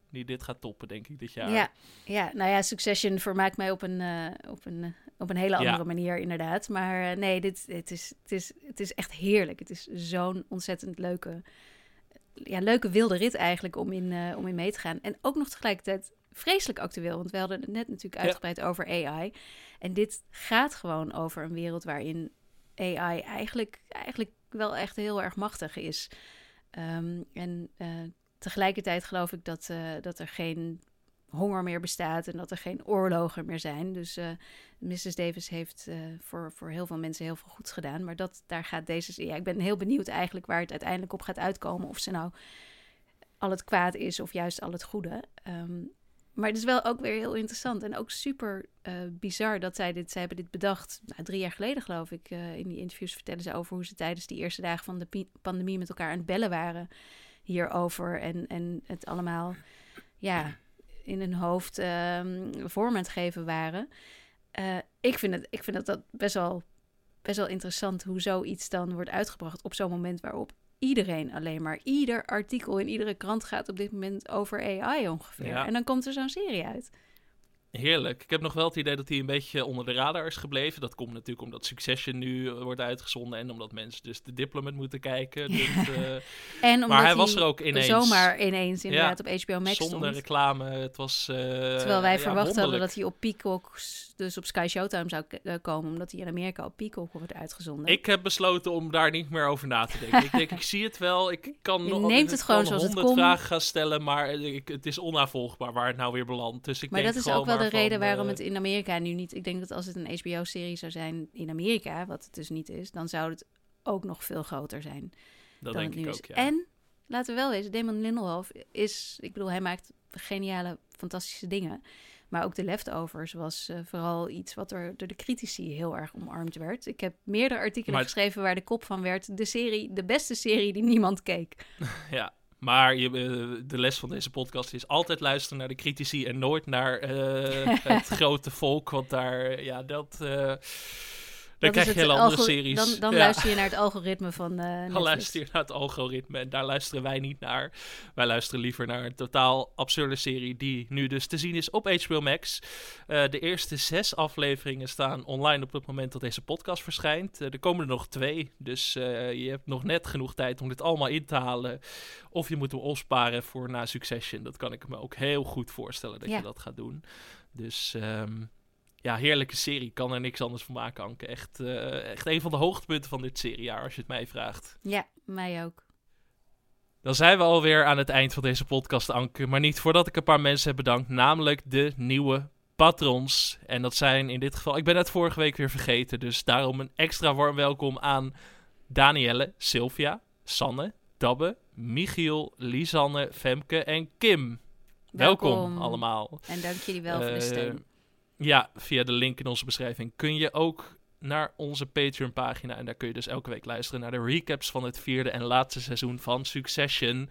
die dit gaat toppen, denk ik, dit jaar. Ja, ja, nou ja, Succession vermaakt mij op een, uh, op een, op een hele andere Ja. manier, inderdaad. Maar uh, nee, dit, het, is, het, is, het is echt heerlijk. Het is zo'n ontzettend leuke, ja, leuke wilde rit eigenlijk om in, uh, om in mee te gaan. En ook nog tegelijkertijd vreselijk actueel, want we hadden het net natuurlijk uitgebreid ja. over AI. En dit gaat gewoon over een wereld waarin AI eigenlijk, eigenlijk wel echt heel erg machtig is. Um, en tegelijkertijd geloof ik dat, uh, dat er geen honger meer bestaat en dat er geen oorlogen meer zijn. Dus uh, Mrs. Davis heeft uh, voor, voor heel veel mensen heel veel goeds gedaan. Maar dat, daar gaat deze. Ja, ik ben heel benieuwd eigenlijk waar het uiteindelijk op gaat uitkomen. Of ze nou al het kwaad is of juist al het goede. Um, maar het is wel ook weer heel interessant en ook super bizar dat zij dit, zij hebben dit bedacht. Nou, drie jaar geleden geloof ik. In die interviews vertellen ze over hoe ze tijdens die eerste dagen van de pandemie met elkaar aan het bellen waren hierover. En, en het allemaal ja, in hun hoofd uh, vorm aan het geven waren. Uh, ik, vind het, ik vind dat, dat best, wel, best wel interessant hoe zoiets dan wordt uitgebracht op zo'n moment waarop iedereen alleen maar. Ieder artikel in iedere krant gaat op dit moment over AI ongeveer. Ja. En dan komt er zo'n serie uit. Heerlijk. Ik heb nog wel het idee dat hij een beetje onder de radar is gebleven. Dat komt natuurlijk omdat Succession nu uh, wordt uitgezonden en omdat mensen dus de Diplomat moeten kijken. Dus, uh, en omdat maar hij was er ook ineens. zomaar ineens inderdaad ja, op HBO Max Zonder stond. reclame. Het was. Uh, Terwijl wij ja, verwacht hadden dat hij op Peacock, dus op Sky Showtime zou komen, omdat hij in Amerika op Peacock wordt uitgezonden. Ik heb besloten om daar niet meer over na te denken. ik denk, ik zie het wel. Ik kan Je neemt het gewoon zoals het honderd komt. vragen gaan stellen, maar ik, het is onnavolgbaar waar het nou weer belandt. Dus ik maar denk dat is gewoon ook wel de reden waarom uh, het in Amerika nu niet. Ik denk dat als het een HBO-serie zou zijn in Amerika, wat het dus niet is, dan zou het ook nog veel groter zijn. Dat dan denk het nu ik is. ook, ja. En laten we wel wezen, Damon Lindelof is, ik bedoel, hij maakt geniale, fantastische dingen. Maar ook de leftovers was uh, vooral iets wat er door de critici heel erg omarmd werd. Ik heb meerdere artikelen geschreven waar de kop van werd: de serie, de beste serie die niemand keek. Ja, maar je, eh, de les van deze podcast is altijd luisteren naar de critici en nooit naar eh, het grote volk. Want daar, ja, dat. eh dan krijg je hele andere series. Dan, dan Ja. luister je naar het algoritme van Netflix. Dan luister je naar het algoritme en daar luisteren wij niet naar. Wij luisteren liever naar een totaal absurde serie die nu dus te zien is op HBO Max. Eh, de eerste zes afleveringen staan online op het moment dat deze podcast verschijnt. Eh, er komen er nog twee, dus je hebt nog net genoeg tijd om dit allemaal in te halen. Of je moet hem opsparen voor na Succession. Dat kan ik me ook heel goed voorstellen dat Ja. je dat gaat doen. Dus... ehm, ja, heerlijke serie. Kan er niks anders van maken, Anke. Echt, eh, echt een van de hoogtepunten van dit seriejaar, als je het mij vraagt. Ja, mij ook. Dan zijn we alweer aan het eind van deze podcast, Anke. Maar niet voordat ik een paar mensen heb bedankt, namelijk de nieuwe patrons. En dat zijn in dit geval, ik ben het vorige week weer vergeten, dus daarom een extra warm welkom aan Danielle, Sylvia, Sanne, Dabbe, Michiel, Lisanne, Femke en Kim. Welkom, allemaal. En dank jullie wel voor de Eh, steun. Ja, via de link in onze beschrijving kun je ook naar onze Patreon-pagina. En daar kun je dus elke week luisteren naar de recaps van het vierde en laatste seizoen van Succession.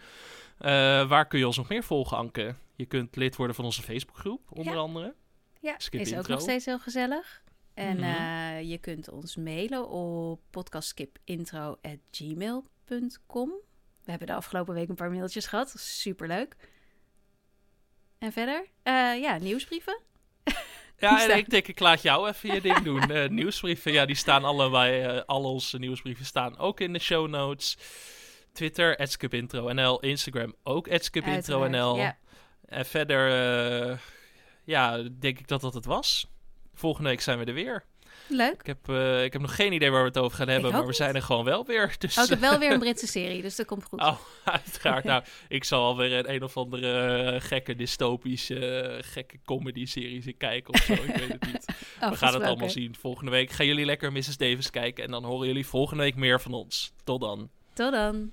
Eh, waar kun je ons nog meer volgen, Anke? Je kunt lid worden van onze Facebookgroep, onder Ja. andere. Ja, Skip is ook nog steeds heel gezellig. En Mhm. eh, je kunt ons mailen op podcastskipintro.gmail.com. We hebben de afgelopen week een paar mailtjes gehad. Superleuk. En verder? Eh, ja, nieuwsbrieven. Ja, en ik denk, ik laat jou even je ding doen. Eh, nieuwsbrieven, ja, die staan allebei. eh al onze nieuwsbrieven staan ook in de show notes. Twitter, @skipintro.nl, Instagram ook @skipintro.nl. Ja. En verder, eh, ja, denk ik dat dat het was. Volgende week zijn we er weer. Leuk. Ik heb, eh, ik heb nog geen idee waar we het over gaan hebben, maar we niet. zijn er gewoon wel weer. Dus, Oh, ik heb wel weer een Britse serie, dus dat komt goed. Oh, uiteraard. nou, ik zal alweer een, een of andere eh, gekke dystopische, eh, gekke comedy-serie kijken of zo. Ik weet het niet. Oh, we gaan vast het allemaal zien. Volgende week gaan jullie lekker Mrs. Davis kijken en dan horen jullie volgende week meer van ons. Tot dan. Tot dan.